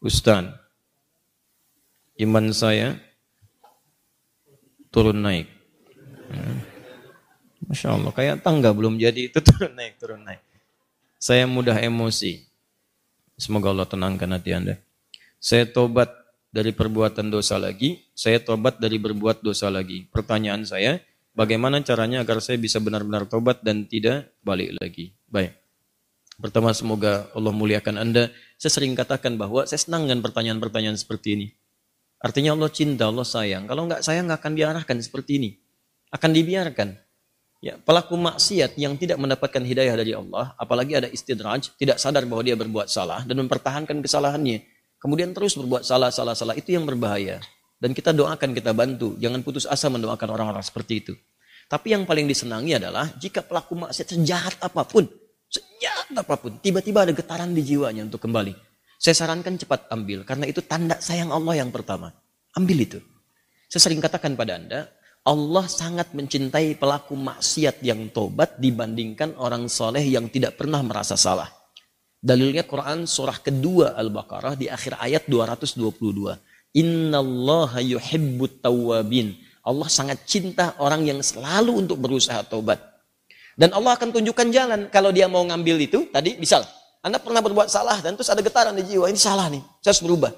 Ustaz, iman saya turun naik. Hmm. Masya Allah, kayak tangga belum jadi itu turun naik, turun naik. Saya mudah emosi. Semoga Allah tenangkan hati Anda. Saya tobat dari perbuatan dosa lagi, saya tobat dari berbuat dosa lagi. Pertanyaan saya, bagaimana caranya agar saya bisa benar-benar tobat dan tidak balik lagi? Baik. Pertama semoga Allah muliakan Anda. Saya sering katakan bahwa saya senang dengan pertanyaan-pertanyaan seperti ini. Artinya Allah cinta, Allah sayang. Kalau nggak sayang nggak akan diarahkan seperti ini. Akan dibiarkan. Ya, pelaku maksiat yang tidak mendapatkan hidayah dari Allah, apalagi ada istidraj, tidak sadar bahwa dia berbuat salah dan mempertahankan kesalahannya. Kemudian terus berbuat salah, salah, salah. Itu yang berbahaya. Dan kita doakan, kita bantu. Jangan putus asa mendoakan orang-orang seperti itu. Tapi yang paling disenangi adalah jika pelaku maksiat sejahat apa pun, Sejahat apa pun, tiba-tiba ada getaran di jiwanya untuk kembali. Saya sarankan cepat ambil, karena itu tanda sayang Allah yang pertama. Ambil itu. Saya sering katakan pada Anda, Allah sangat mencintai pelaku maksiat yang tobat dibandingkan orang soleh yang tidak pernah merasa salah. Dalilnya Quran surah kedua Al-Baqarah di akhir ayat 222. Inna Allah yuhibbut tawabin. Allah sangat cinta orang yang selalu untuk berusaha tobat. Dan Allah akan tunjukkan jalan. Kalau dia mau ngambil itu, tadi misal, Anda pernah berbuat salah dan terus ada getaran di jiwa, ini salah nih, saya harus berubah.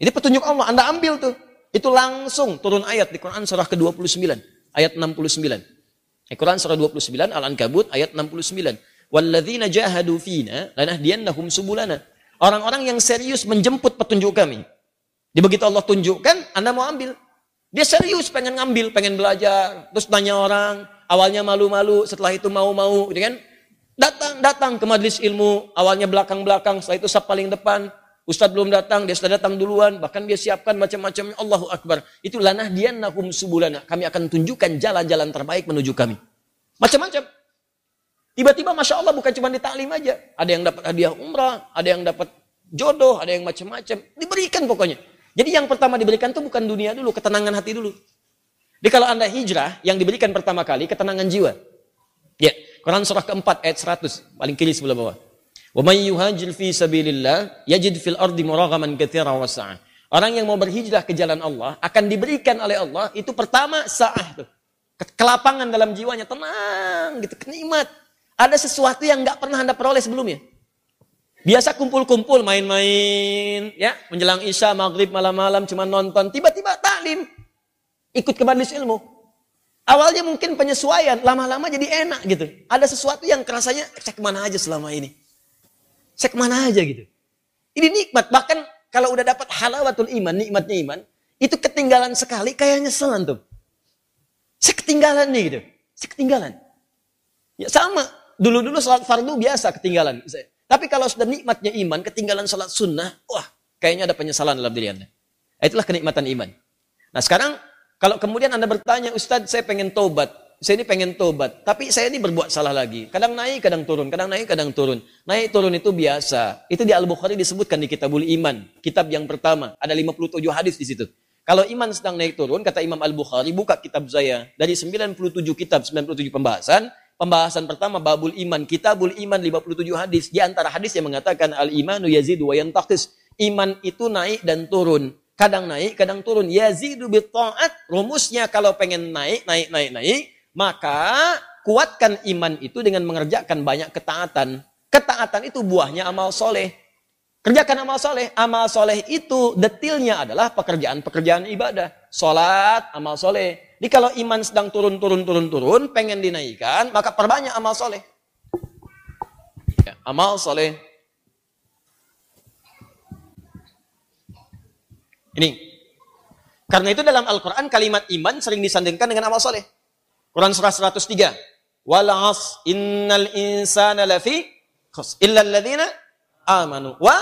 Ini petunjuk Allah, Anda ambil tuh. Itu langsung turun ayat di Quran surah ke-29, ayat 69. Quran surah 29, Al-Ankabut, ayat 69. Walladzina jahadu fina lanahdiyannahum subulana. Orang-orang yang serius menjemput petunjuk kami. Di begitu Allah tunjukkan, Anda mau ambil. Dia serius pengen ngambil, pengen belajar, terus tanya orang, awalnya malu-malu, setelah itu mau-mau, gitu kan? Datang, datang ke majelis ilmu, awalnya belakang-belakang, setelah itu sab paling depan, Ustadz belum datang, dia sudah datang duluan, bahkan dia siapkan macam-macam, Allahu Akbar. Itu lanah dia nakum subulana. Kami akan tunjukkan jalan-jalan terbaik menuju kami. Macam-macam. Tiba-tiba Masya Allah bukan cuma di taklim aja. Ada yang dapat hadiah umrah, ada yang dapat jodoh, ada yang macam-macam. Diberikan pokoknya. Jadi yang pertama diberikan itu bukan dunia dulu, ketenangan hati dulu. Jadi kalau Anda hijrah, yang diberikan pertama kali ketenangan jiwa. Ya, Quran surah keempat ayat 100, paling kiri sebelah bawah. Wa may yuhajir fi sabilillah yajid fil ardi muraghaman katsira wa sa'ah. Orang yang mau berhijrah ke jalan Allah akan diberikan oleh Allah itu pertama sa'ah tuh. Kelapangan dalam jiwanya, tenang gitu, kenikmat. Ada sesuatu yang nggak pernah Anda peroleh sebelumnya. Biasa kumpul-kumpul, main-main, ya, menjelang isya, maghrib, malam-malam, cuma nonton. Tiba-tiba taklim ikut ke majelis ilmu. Awalnya mungkin penyesuaian, lama-lama jadi enak gitu. Ada sesuatu yang kerasanya, saya ke mana aja selama ini? Saya ke mana aja gitu. Ini nikmat, bahkan kalau udah dapat halawatul iman, nikmatnya iman, itu ketinggalan sekali kayak nyesel tuh. Saya ketinggalan nih gitu. Saya ketinggalan. Ya sama, dulu-dulu sholat fardu biasa ketinggalan. Tapi kalau sudah nikmatnya iman, ketinggalan sholat sunnah, wah kayaknya ada penyesalan dalam diri Anda. Itulah kenikmatan iman. Nah sekarang kalau kemudian Anda bertanya, Ustadz saya pengen tobat, saya ini pengen tobat, tapi saya ini berbuat salah lagi. Kadang naik, kadang turun, kadang naik, kadang turun. Naik turun itu biasa. Itu di Al-Bukhari disebutkan di Kitabul Iman, kitab yang pertama. Ada 57 hadis di situ. Kalau iman sedang naik turun, kata Imam Al-Bukhari, buka kitab saya. Dari 97 kitab, 97 pembahasan, pembahasan pertama babul iman, kitabul iman 57 hadis. Di antara hadis yang mengatakan al-imanu yazidu wa yantakis. Iman itu naik dan turun. Kadang naik, kadang turun. Yazidu bitta'at. Rumusnya kalau pengen naik, naik, naik, naik. Maka kuatkan iman itu dengan mengerjakan banyak ketaatan. Ketaatan itu buahnya amal soleh. Kerjakan amal soleh. Amal soleh itu detilnya adalah pekerjaan-pekerjaan ibadah. Sholat, amal soleh. Jadi kalau iman sedang turun, turun, turun, turun, pengen dinaikkan, maka perbanyak amal soleh. Ya, amal soleh. Ini. Karena itu dalam Al-Quran kalimat iman sering disandingkan dengan amal soleh. Quran surah 103. Walas innal insana lafi khus illa alladhina amanu wa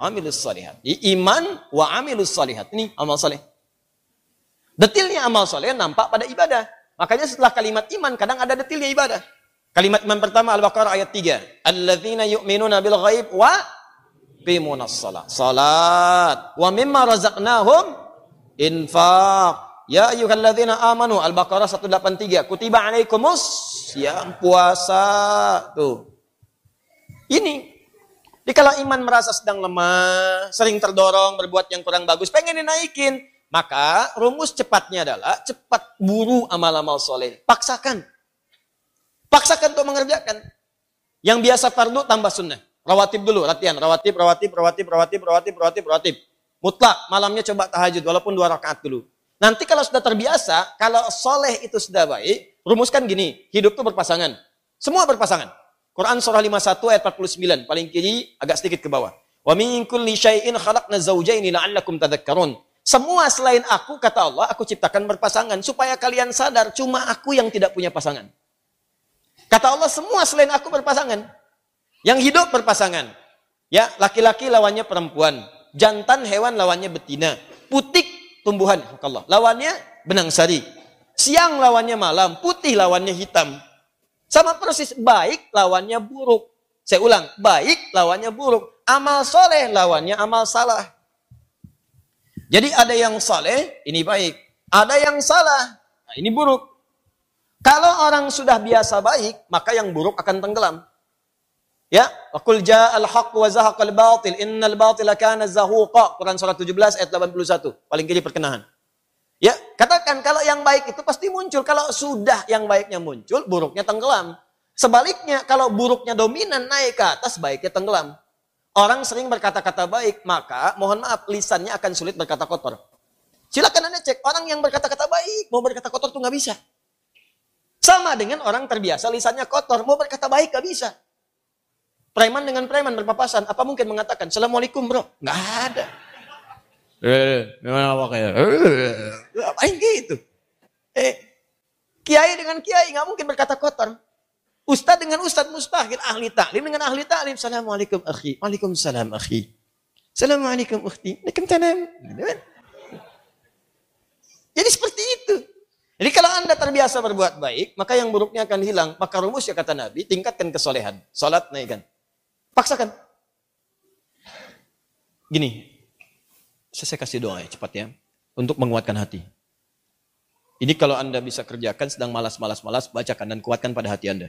amilus salihat. Iman wa amilus salihat. Ini amal soleh. Detilnya amal soleh nampak pada ibadah. Makanya setelah kalimat iman kadang ada detilnya ibadah. Kalimat iman pertama Al-Baqarah ayat 3. Alladzina yu'minuna bil ghaib wa yuqimunas salat. Salat. Wa mimma razaqnahum infaq. Ya ayyuhalladzina amanu Al-Baqarah 183. Kutiba alaikumus yang puasa. Tuh. Ini Jadi kalau iman merasa sedang lemah, sering terdorong berbuat yang kurang bagus, pengen dinaikin, maka rumus cepatnya adalah cepat buru amal-amal soleh. Paksakan. Paksakan untuk mengerjakan. Yang biasa fardu tambah sunnah. Rawatib dulu, latihan. Rawatib, rawatib, rawatib, rawatib, rawatib, rawatib, rawatib. Mutlak, malamnya coba tahajud, walaupun dua rakaat dulu. Nanti kalau sudah terbiasa, kalau soleh itu sudah baik, rumuskan gini, hidup itu berpasangan. Semua berpasangan. Quran surah 51 ayat 49, paling kiri agak sedikit ke bawah. Wa min kulli syai'in khalaqna zawjaini la'allakum tadhakkarun. Semua selain aku, kata Allah, aku ciptakan berpasangan. Supaya kalian sadar, cuma aku yang tidak punya pasangan. Kata Allah, semua selain aku berpasangan. Yang hidup berpasangan. Ya, laki-laki lawannya perempuan. Jantan hewan lawannya betina. Putik tumbuhan. Allah. Lawannya benang sari. Siang lawannya malam. Putih lawannya hitam. Sama persis. Baik lawannya buruk. Saya ulang. Baik lawannya buruk. Amal soleh lawannya amal salah. Jadi ada yang soleh, ini baik. Ada yang salah, nah ini buruk. Kalau orang sudah biasa baik, maka yang buruk akan tenggelam. Ya, Qul ja'al haqq wa zahaqal batil, innal batila kana zahuqa. Quran surah 17 ayat 81. Paling kiri perkenahan. Ya, katakan kalau yang baik itu pasti muncul. Kalau sudah yang baiknya muncul, buruknya tenggelam. Sebaliknya, kalau buruknya dominan naik ke atas, baiknya tenggelam. Orang sering berkata-kata baik, maka mohon maaf, lisannya akan sulit berkata kotor. Silakan Anda cek, orang yang berkata-kata baik, mau berkata kotor tuh nggak bisa. Sama dengan orang terbiasa lisannya kotor, mau berkata baik nggak bisa. Preman dengan preman berpapasan, apa mungkin mengatakan, Assalamualaikum bro? Nggak ada. Eh, gimana apa kayak? Eh, apain gitu? Eh, kiai dengan kiai nggak mungkin berkata kotor. Ustadz dengan ustadz mustahil, ahli taklim dengan ahli taklim. Assalamualaikum akhi. Waalaikumsalam akhi. Assalamualaikum ukhti. Waalaikumsalam. Gitu kan? Jadi seperti itu. Jadi kalau anda terbiasa berbuat baik, maka yang buruknya akan hilang. Maka rumusnya kata Nabi, tingkatkan kesolehan. Salat naikkan. Paksakan. Gini, saya kasih doa ya cepat ya. Untuk menguatkan hati. Ini kalau anda bisa kerjakan sedang malas-malas-malas, bacakan dan kuatkan pada hati anda.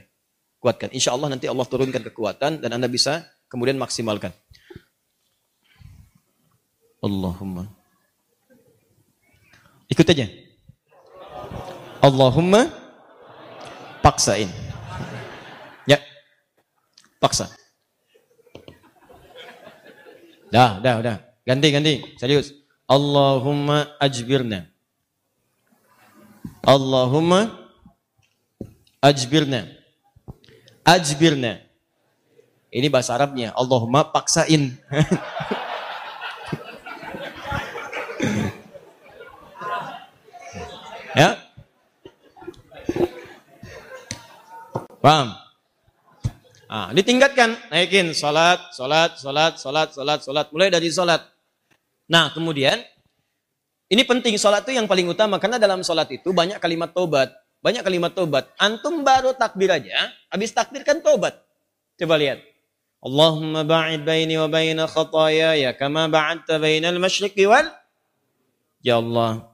Kuatkan. Insya Allah nanti Allah turunkan kekuatan dan anda bisa kemudian maksimalkan. Allahumma. Ikut aja. Allahumma paksain. Ya. Paksa. Dah, dah, dah. Ganti, ganti. Serius. Allahumma ajbirna. Allahumma ajbirna. Ajbirna. Ini bahasa Arabnya. Allahumma paksain. ya. Paham? Ah, ditingkatkan, naikin salat, salat, salat, salat, salat, salat, mulai dari salat. Nah, kemudian ini penting salat itu yang paling utama karena dalam salat itu banyak kalimat tobat, banyak kalimat tobat. Antum baru takbir aja, habis takbir kan tobat. Coba lihat. Allahumma ba'id baini wa baina ya kama ba'adta bainal masyriqi wal Ya Allah,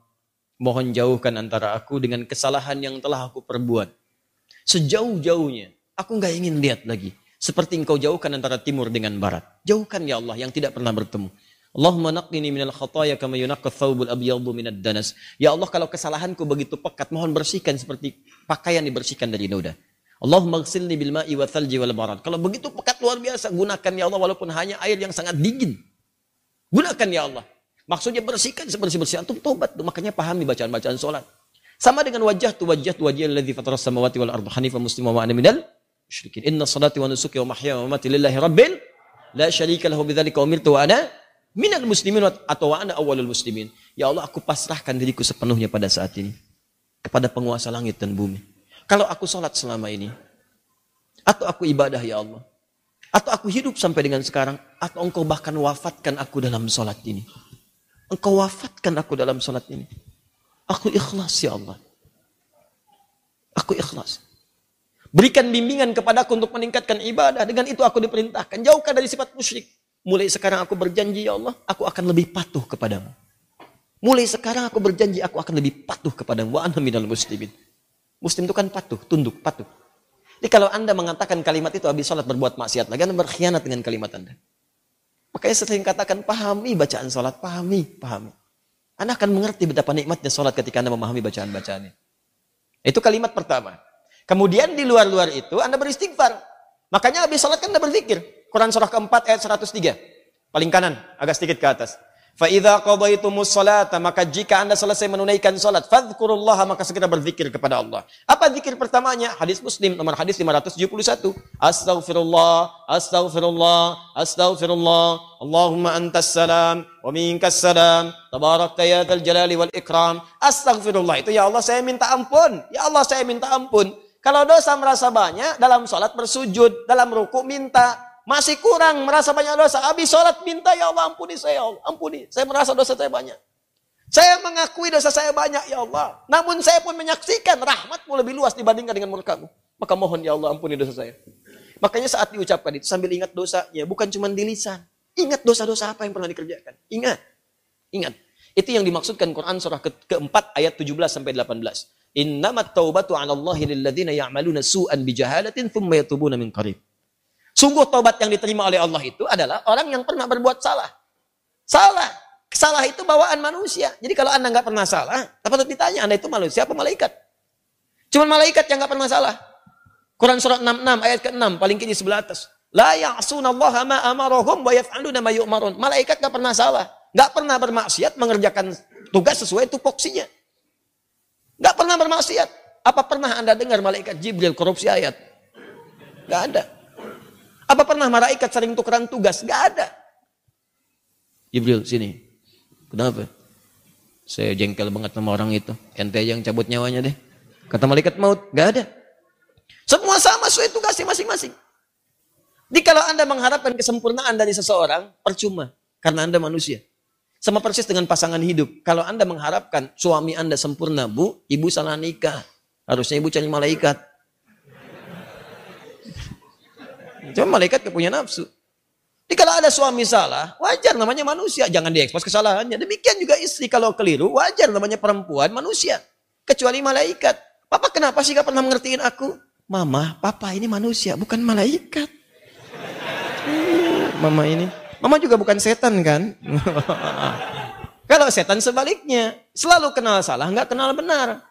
mohon jauhkan antara aku dengan kesalahan yang telah aku perbuat. Sejauh-jauhnya Aku nggak ingin lihat lagi. Seperti engkau jauhkan antara timur dengan barat. Jauhkan ya Allah yang tidak pernah bertemu. Allahumma naqqini minal khataya kama yunaqqa thawbul abyadu minad danas. Ya Allah kalau kesalahanku begitu pekat, mohon bersihkan seperti pakaian dibersihkan dari noda. Allahumma ghsilni bil ma'i wa thalji wal barad. Kalau begitu pekat luar biasa, gunakan ya Allah walaupun hanya air yang sangat dingin. Gunakan ya Allah. Maksudnya bersihkan sebersih-bersih. Antum tobat. Makanya pahami bacaan-bacaan sholat. Sama dengan wajah tu wajah tu wajah alladhi fatara samawati wal ardu hanifan muslima wa ana minal musyrikin. Inna salati wa nusuki wa mahya wa mamati lillahi rabbil la syarika lahu bidzalika umirtu wa ana minal muslimin atau wa ana awwalul muslimin. Ya Allah, aku pasrahkan diriku sepenuhnya pada saat ini kepada penguasa langit dan bumi. Kalau aku salat selama ini atau aku ibadah ya Allah, atau aku hidup sampai dengan sekarang, atau engkau bahkan wafatkan aku dalam salat ini. Engkau wafatkan aku dalam salat ini. Aku ikhlas ya Allah. Aku ikhlas. Berikan bimbingan kepadaku untuk meningkatkan ibadah. Dengan itu aku diperintahkan. Jauhkan dari sifat musyrik. Mulai sekarang aku berjanji ya Allah, aku akan lebih patuh kepadamu. Mulai sekarang aku berjanji aku akan lebih patuh kepadamu. Wa ana minal muslimin. Muslim itu kan patuh, tunduk, patuh. Jadi kalau anda mengatakan kalimat itu habis sholat berbuat maksiat lagi, anda berkhianat dengan kalimat anda. Makanya sering katakan pahami bacaan sholat, pahami, pahami. Anda akan mengerti betapa nikmatnya sholat ketika Anda memahami bacaan-bacaannya. Itu kalimat pertama. Kemudian di luar-luar itu Anda beristighfar. Makanya habis sholat kan Anda berzikir. Quran surah keempat ayat 103. Paling kanan, agak sedikit ke atas. Fa'idha qadaitumus salata, maka jika anda selesai menunaikan salat, fadhkurullaha, maka segera berzikir kepada Allah. Apa zikir pertamanya? Hadis muslim, nomor hadis 571. Astaghfirullah, astaghfirullah, astaghfirullah, Allahumma antas salam, wa minkas salam, tabarakta ya jalali wal ikram. Astaghfirullah, itu ya Allah saya minta ampun, ya Allah saya minta ampun. Kalau dosa merasa banyak, dalam salat bersujud, dalam ruku minta, masih kurang merasa banyak dosa. Habis sholat minta ya Allah ampuni saya ya Allah. Ampuni. Saya merasa dosa saya banyak. Saya mengakui dosa saya banyak ya Allah. Namun saya pun menyaksikan rahmatmu lebih luas dibandingkan dengan murkamu. Maka mohon ya Allah ampuni dosa saya. Makanya saat diucapkan itu sambil ingat dosanya. Bukan cuma di lisan. Ingat dosa-dosa apa yang pernah dikerjakan. Ingat. Ingat. Itu yang dimaksudkan Quran surah ke keempat ayat 17 sampai 18. Innamat taubatu 'ala Allahi lilladzina ya'maluna su'an bijahalatin thumma yatubuna min qarib. Sungguh tobat yang diterima oleh Allah itu adalah orang yang pernah berbuat salah. Salah. Salah itu bawaan manusia. Jadi kalau anda nggak pernah salah, patut ditanya anda itu manusia apa malaikat? Cuma malaikat yang nggak pernah salah. Quran surat 66 ayat ke-6 paling kiri sebelah atas. La ya'sunallaha ma amarahum wa yaf'aluna ma yu'marun. Malaikat nggak pernah salah. Nggak pernah bermaksiat mengerjakan tugas sesuai tupoksinya. Nggak pernah bermaksiat. Apa pernah anda dengar malaikat Jibril korupsi ayat? Nggak ada. Apa pernah malaikat sering tukeran tugas? Gak ada. Jibril, sini. Kenapa? Saya jengkel banget sama orang itu. Ente yang cabut nyawanya deh. Kata malaikat maut, gak ada. Semua sama sesuai tugasnya masing-masing. Jadi kalau Anda mengharapkan kesempurnaan dari seseorang, percuma. Karena Anda manusia. Sama persis dengan pasangan hidup. Kalau Anda mengharapkan suami Anda sempurna, Bu, Ibu salah nikah. Harusnya Ibu cari malaikat. Cuma malaikat gak punya nafsu. Jadi kalau ada suami salah, wajar namanya manusia. Jangan diekspos kesalahannya. Demikian juga istri kalau keliru, wajar namanya perempuan manusia. Kecuali malaikat. Papa kenapa sih gak pernah mengertiin aku? Mama, papa ini manusia, bukan malaikat. Mama ini. Mama juga bukan setan kan? kalau setan sebaliknya. Selalu kenal salah, nggak kenal benar.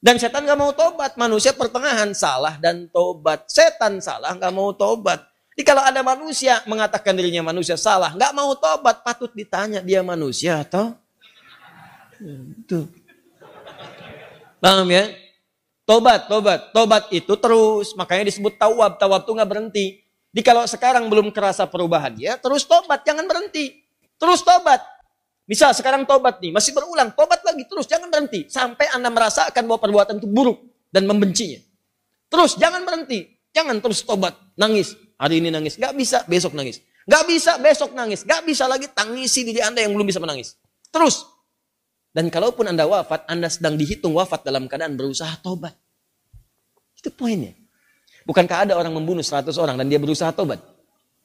Dan setan gak mau tobat. Manusia pertengahan salah dan tobat. Setan salah gak mau tobat. Jadi kalau ada manusia mengatakan dirinya manusia salah, gak mau tobat, patut ditanya dia manusia atau itu. Paham ya? Tobat, tobat, tobat itu terus. Makanya disebut tawab. Tawab itu gak berhenti. Jadi kalau sekarang belum kerasa perubahan dia, terus tobat, jangan berhenti. Terus tobat. Misal sekarang tobat nih, masih berulang, tobat lagi terus, jangan berhenti. Sampai Anda merasakan bahwa perbuatan itu buruk dan membencinya. Terus, jangan berhenti. Jangan terus tobat, nangis. Hari ini nangis, gak bisa, besok nangis. Gak bisa, besok nangis. Gak bisa lagi tangisi diri Anda yang belum bisa menangis. Terus. Dan kalaupun Anda wafat, Anda sedang dihitung wafat dalam keadaan berusaha tobat. Itu poinnya. Bukankah ada orang membunuh 100 orang dan dia berusaha tobat?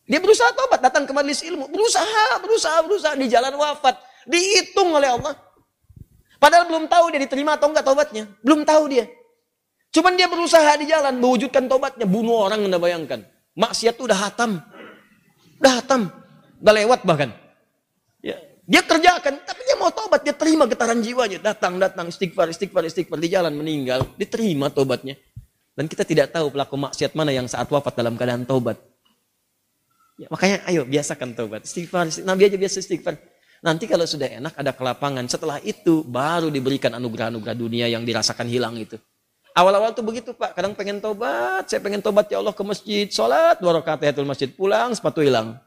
Dia berusaha tobat, datang ke majelis ilmu. Berusaha, berusaha, berusaha di jalan wafat. Dihitung oleh Allah. Padahal belum tahu dia diterima atau enggak tobatnya. Belum tahu dia. Cuman dia berusaha di jalan mewujudkan tobatnya. Bunuh orang Anda bayangkan. Maksiat itu udah hatam. Udah hatam. Udah lewat bahkan. Ya. Dia kerjakan, tapi dia mau tobat. Dia terima getaran jiwanya. Datang, datang, istighfar, istighfar, istighfar. Di jalan meninggal. Diterima tobatnya. Dan kita tidak tahu pelaku maksiat mana yang saat wafat dalam keadaan tobat. Ya, makanya ayo biasakan tobat. Istighfar. Nabi aja biasa istighfar. Nanti kalau sudah enak ada kelapangan. Setelah itu baru diberikan anugerah-anugerah dunia yang dirasakan hilang itu. Awal-awal tuh begitu Pak. Kadang pengen tobat. Saya pengen tobat ya Allah ke masjid. Sholat. Dua rakaat tahiyatul masjid. Pulang sepatu hilang.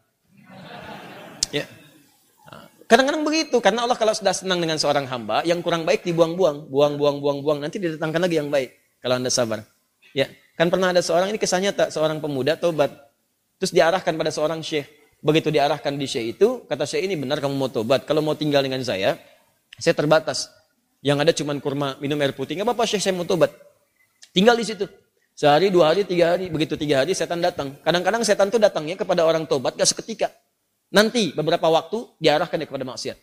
Ya. Kadang-kadang begitu. Karena Allah kalau sudah senang dengan seorang hamba. Yang kurang baik dibuang-buang. Buang-buang, buang-buang. Nanti didatangkan lagi yang baik. Kalau anda sabar. Ya. Kan pernah ada seorang ini kesannya tak seorang pemuda tobat. Terus diarahkan pada seorang syekh. Begitu diarahkan di Syekh itu, kata Syekh ini benar kamu mau tobat. Kalau mau tinggal dengan saya, saya terbatas. Yang ada cuma kurma, minum air putih. Gak apa-apa Syekh, saya mau tobat. Tinggal di situ. Sehari, dua hari, tiga hari. Begitu tiga hari, setan datang. Kadang-kadang setan itu datangnya kepada orang tobat gak seketika. Nanti, beberapa waktu, diarahkan kepada maksiat.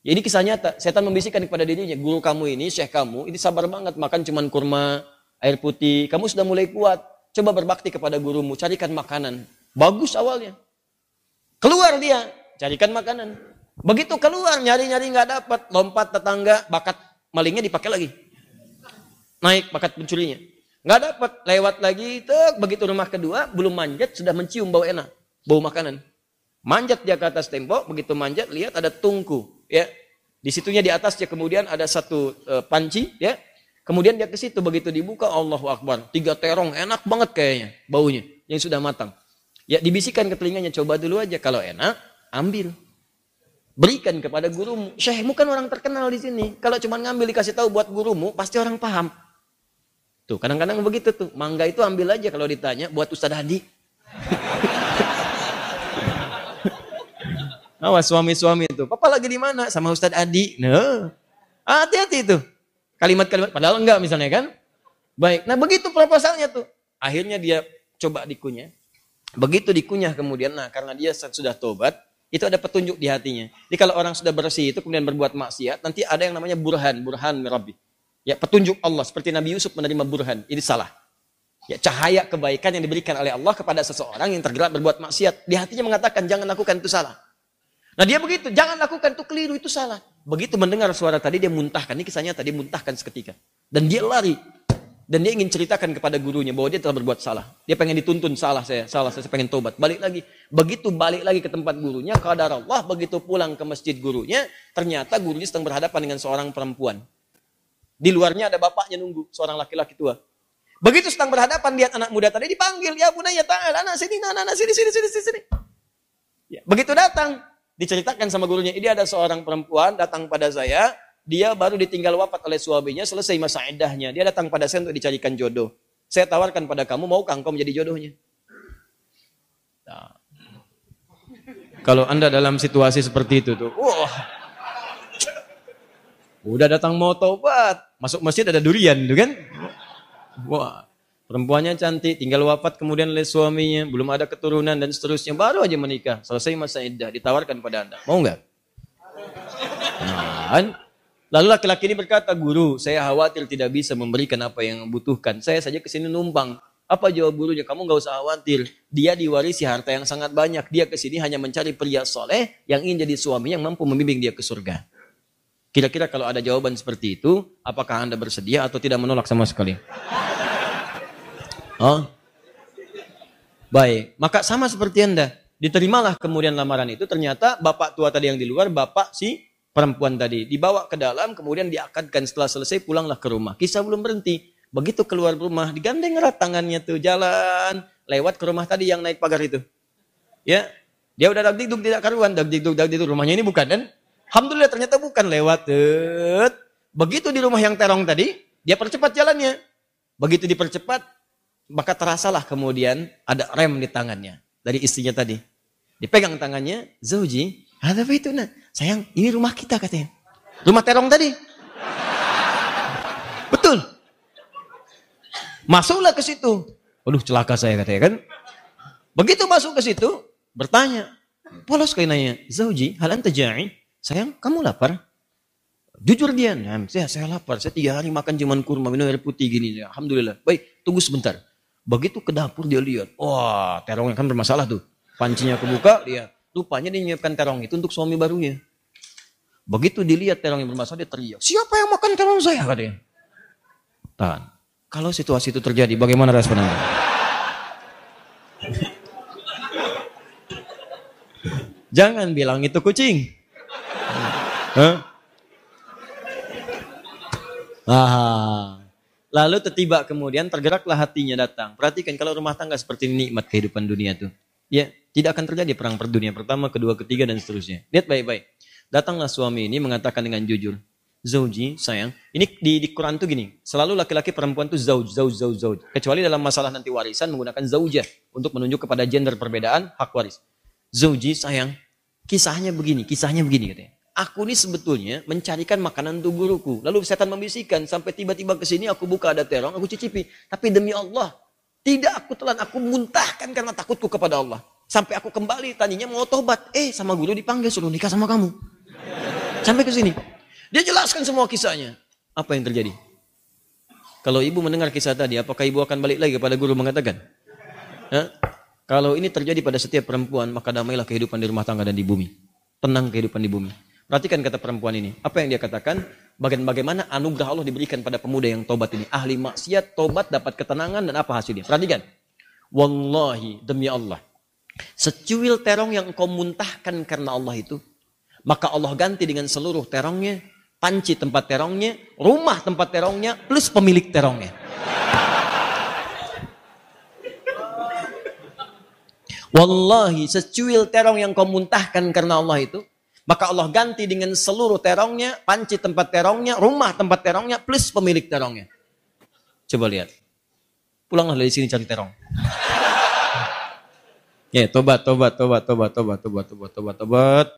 Ya, ini kisah nyata. Setan membisikkan kepada dirinya, guru kamu ini, syekh kamu, ini sabar banget makan cuma kurma, air putih. Kamu sudah mulai kuat. Coba berbakti kepada gurumu, carikan makanan. Bagus awalnya. Keluar dia, carikan makanan. Begitu keluar, nyari-nyari nggak dapat, lompat tetangga, bakat malingnya dipakai lagi. Naik bakat pencurinya. Nggak dapat, lewat lagi, begitu rumah kedua, belum manjat, sudah mencium bau enak, bau makanan. Manjat dia ke atas tembok, begitu manjat, lihat ada tungku, ya. Di situnya di atasnya kemudian ada satu uh, panci, ya. Kemudian dia ke situ, begitu dibuka, Allahu Akbar. Tiga terong, enak banget kayaknya, baunya, yang sudah matang. Ya dibisikkan ke telinganya, coba dulu aja. Kalau enak, ambil. Berikan kepada gurumu. Syekhmu kan orang terkenal di sini. Kalau cuma ngambil dikasih tahu buat gurumu, pasti orang paham. Tuh, kadang-kadang begitu tuh. Mangga itu ambil aja kalau ditanya buat Ustadz Hadi. Awas suami-suami itu. Papa lagi di mana? Sama Ustadz Adi. Nah, hati-hati itu. Kalimat-kalimat. Padahal enggak misalnya kan. Baik. Nah begitu proposalnya tuh. Akhirnya dia coba dikunyah. Begitu dikunyah kemudian, nah karena dia sudah tobat, itu ada petunjuk di hatinya. Jadi kalau orang sudah bersih itu kemudian berbuat maksiat, nanti ada yang namanya burhan, burhan mirabi. Ya petunjuk Allah seperti Nabi Yusuf menerima burhan, ini salah. Ya cahaya kebaikan yang diberikan oleh Allah kepada seseorang yang tergerak berbuat maksiat, di hatinya mengatakan jangan lakukan itu salah. Nah dia begitu, jangan lakukan itu keliru itu salah. Begitu mendengar suara tadi dia muntahkan, ini kisahnya tadi muntahkan seketika. Dan dia lari, dan dia ingin ceritakan kepada gurunya bahwa dia telah berbuat salah. Dia pengen dituntun salah saya, salah saya, saya pengen tobat. Balik lagi. Begitu balik lagi ke tempat gurunya, kadar Allah begitu pulang ke masjid gurunya, ternyata gurunya sedang berhadapan dengan seorang perempuan. Di luarnya ada bapaknya nunggu, seorang laki-laki tua. Begitu sedang berhadapan lihat anak muda tadi dipanggil, ya bunaya ta'ala, anak sini, anak, anak sini, sini, sini. sini. Ya, begitu datang, diceritakan sama gurunya, ini ada seorang perempuan datang pada saya, dia baru ditinggal wafat oleh suaminya, selesai masa iddahnya. Dia datang pada saya untuk dicarikan jodoh. Saya tawarkan pada kamu, mau engkau menjadi jodohnya? Nah. Kalau anda dalam situasi seperti itu tuh, wah, udah datang mau taubat, masuk masjid ada durian, tuh kan? Wah, perempuannya cantik, tinggal wafat kemudian oleh suaminya, belum ada keturunan dan seterusnya, baru aja menikah, selesai masa iddah, ditawarkan pada anda, mau nggak? Nah, Lalu laki-laki ini berkata, guru, saya khawatir tidak bisa memberikan apa yang membutuhkan. Saya saja ke sini numpang. Apa jawab gurunya? Kamu gak usah khawatir. Dia diwarisi harta yang sangat banyak. Dia ke sini hanya mencari pria soleh yang ingin jadi suami yang mampu membimbing dia ke surga. Kira-kira kalau ada jawaban seperti itu, apakah Anda bersedia atau tidak menolak sama sekali? Oh? Baik, maka sama seperti Anda. Diterimalah kemudian lamaran itu, ternyata bapak tua tadi yang di luar, bapak si perempuan tadi. Dibawa ke dalam, kemudian diakadkan setelah selesai pulanglah ke rumah. Kisah belum berhenti. Begitu keluar rumah, digandeng erat tangannya tuh jalan lewat ke rumah tadi yang naik pagar itu. Ya, dia udah dag diduk tidak karuan, dag diduk dag diduk rumahnya ini bukan kan? Alhamdulillah ternyata bukan lewat. Begitu di rumah yang terong tadi, dia percepat jalannya. Begitu dipercepat, maka terasalah kemudian ada rem di tangannya dari istrinya tadi. Dipegang tangannya, Zauji, ada apa itu nah? Sayang, ini rumah kita katanya. Rumah terong tadi. Betul. Masuklah ke situ. Waduh celaka saya katanya kan. Begitu masuk ke situ, bertanya. Polos kayak nanya, Zauji, hal anta ja'i? Sayang, kamu lapar? Jujur dia, saya, saya lapar. Saya tiga hari makan cuman kurma, minum air putih gini. Alhamdulillah. Baik, tunggu sebentar. Begitu ke dapur dia lihat. Wah, terongnya kan bermasalah tuh. Pancinya kebuka, lihat. Rupanya dia menyiapkan terong itu untuk suami barunya. Begitu dilihat terong yang bermasalah, dia teriak. Siapa yang makan terong saya? Katanya. Tahan. Kalau situasi itu terjadi, bagaimana respon Anda? Jangan bilang itu kucing. Huh? Ah. Lalu tiba kemudian tergeraklah hatinya datang. Perhatikan kalau rumah tangga seperti ini nikmat kehidupan dunia tuh. Ya, tidak akan terjadi perang per dunia pertama, kedua, ketiga, dan seterusnya. Lihat baik-baik. Datanglah suami ini mengatakan dengan jujur, Zauji, sayang. Ini di, di Quran tuh gini, selalu laki-laki perempuan tuh zauj, zauj, zauj, zauj. Kecuali dalam masalah nanti warisan menggunakan zaujah untuk menunjuk kepada gender perbedaan hak waris. Zauji, sayang. Kisahnya begini, kisahnya begini katanya. Aku ini sebetulnya mencarikan makanan untuk guruku. Lalu setan membisikkan sampai tiba-tiba ke sini aku buka ada terong, aku cicipi. Tapi demi Allah, tidak aku telan, aku muntahkan karena takutku kepada Allah. Sampai aku kembali tadinya mau tobat. Eh sama guru dipanggil suruh nikah sama kamu. Sampai ke sini. Dia jelaskan semua kisahnya. Apa yang terjadi? Kalau ibu mendengar kisah tadi, apakah ibu akan balik lagi kepada guru mengatakan? Kalau ini terjadi pada setiap perempuan, maka damailah kehidupan di rumah tangga dan di bumi. Tenang kehidupan di bumi. Perhatikan kata perempuan ini. Apa yang dia katakan? Bagaimana anugerah Allah diberikan pada pemuda yang tobat ini. Ahli maksiat, tobat, dapat ketenangan, dan apa hasilnya? Perhatikan. Wallahi, demi Allah. Secuil terong yang kau muntahkan karena Allah itu, maka Allah ganti dengan seluruh terongnya, panci tempat terongnya, rumah tempat terongnya, plus pemilik terongnya. Wallahi secuil terong yang kau muntahkan karena Allah itu, maka Allah ganti dengan seluruh terongnya, panci tempat terongnya, rumah tempat terongnya, plus pemilik terongnya. Coba lihat. Pulanglah dari sini cari terong. Ya, tobat, tobat, tobat, tobat, tobat, tobat, tobat, tobat, tobat.